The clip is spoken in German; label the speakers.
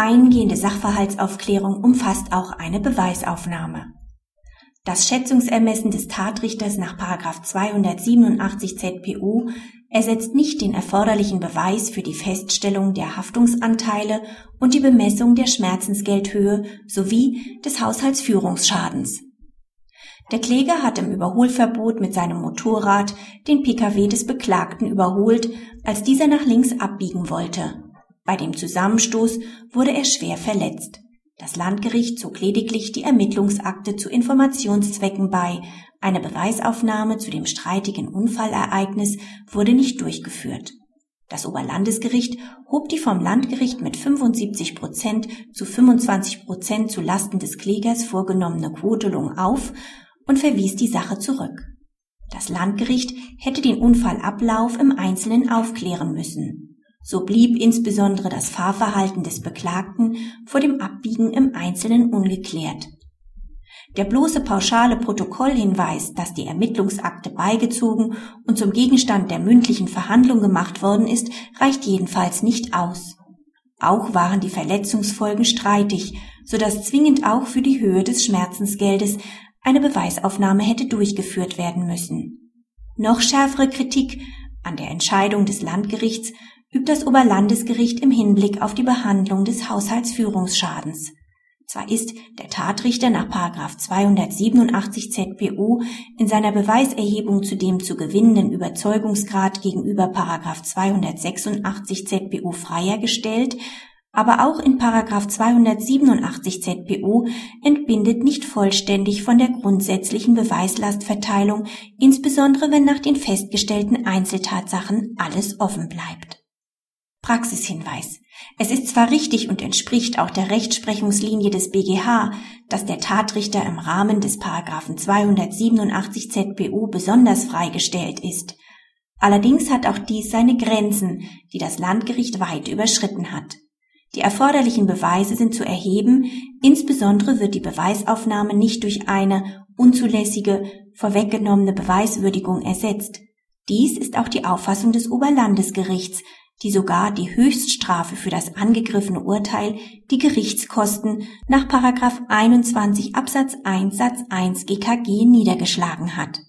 Speaker 1: Eingehende Sachverhaltsaufklärung umfasst auch eine Beweisaufnahme. Das Schätzungsermessen des Tatrichters nach 287 ZPU ersetzt nicht den erforderlichen Beweis für die Feststellung der Haftungsanteile und die Bemessung der Schmerzensgeldhöhe sowie des Haushaltsführungsschadens. Der Kläger hat im Überholverbot mit seinem Motorrad den Pkw des Beklagten überholt, als dieser nach links abbiegen wollte. Bei dem Zusammenstoß wurde er schwer verletzt. Das Landgericht zog lediglich die Ermittlungsakte zu Informationszwecken bei. Eine Beweisaufnahme zu dem streitigen Unfallereignis wurde nicht durchgeführt. Das Oberlandesgericht hob die vom Landgericht mit 75 Prozent zu 25 Prozent zu Lasten des Klägers vorgenommene Quotelung auf und verwies die Sache zurück. Das Landgericht hätte den Unfallablauf im Einzelnen aufklären müssen. So blieb insbesondere das Fahrverhalten des Beklagten vor dem Abbiegen im Einzelnen ungeklärt. Der bloße pauschale Protokollhinweis, dass die Ermittlungsakte beigezogen und zum Gegenstand der mündlichen Verhandlung gemacht worden ist, reicht jedenfalls nicht aus. Auch waren die Verletzungsfolgen streitig, so dass zwingend auch für die Höhe des Schmerzensgeldes eine Beweisaufnahme hätte durchgeführt werden müssen. Noch schärfere Kritik an der Entscheidung des Landgerichts übt das Oberlandesgericht im Hinblick auf die Behandlung des Haushaltsführungsschadens. Zwar ist der Tatrichter nach 287 ZPU in seiner Beweiserhebung zu dem zu gewinnenden Überzeugungsgrad gegenüber 286 ZPU freier gestellt, aber auch in 287 ZPU entbindet nicht vollständig von der grundsätzlichen Beweislastverteilung, insbesondere wenn nach den festgestellten Einzeltatsachen alles offen bleibt. Praxishinweis. Es ist zwar richtig und entspricht auch der Rechtsprechungslinie des BGH, dass der Tatrichter im Rahmen des Paragraphen 287 ZBU besonders freigestellt ist. Allerdings hat auch dies seine Grenzen, die das Landgericht weit überschritten hat. Die erforderlichen Beweise sind zu erheben, insbesondere wird die Beweisaufnahme nicht durch eine unzulässige, vorweggenommene Beweiswürdigung ersetzt. Dies ist auch die Auffassung des Oberlandesgerichts, die sogar die Höchststrafe für das angegriffene Urteil, die Gerichtskosten nach 21 Absatz 1 Satz 1 GKG niedergeschlagen hat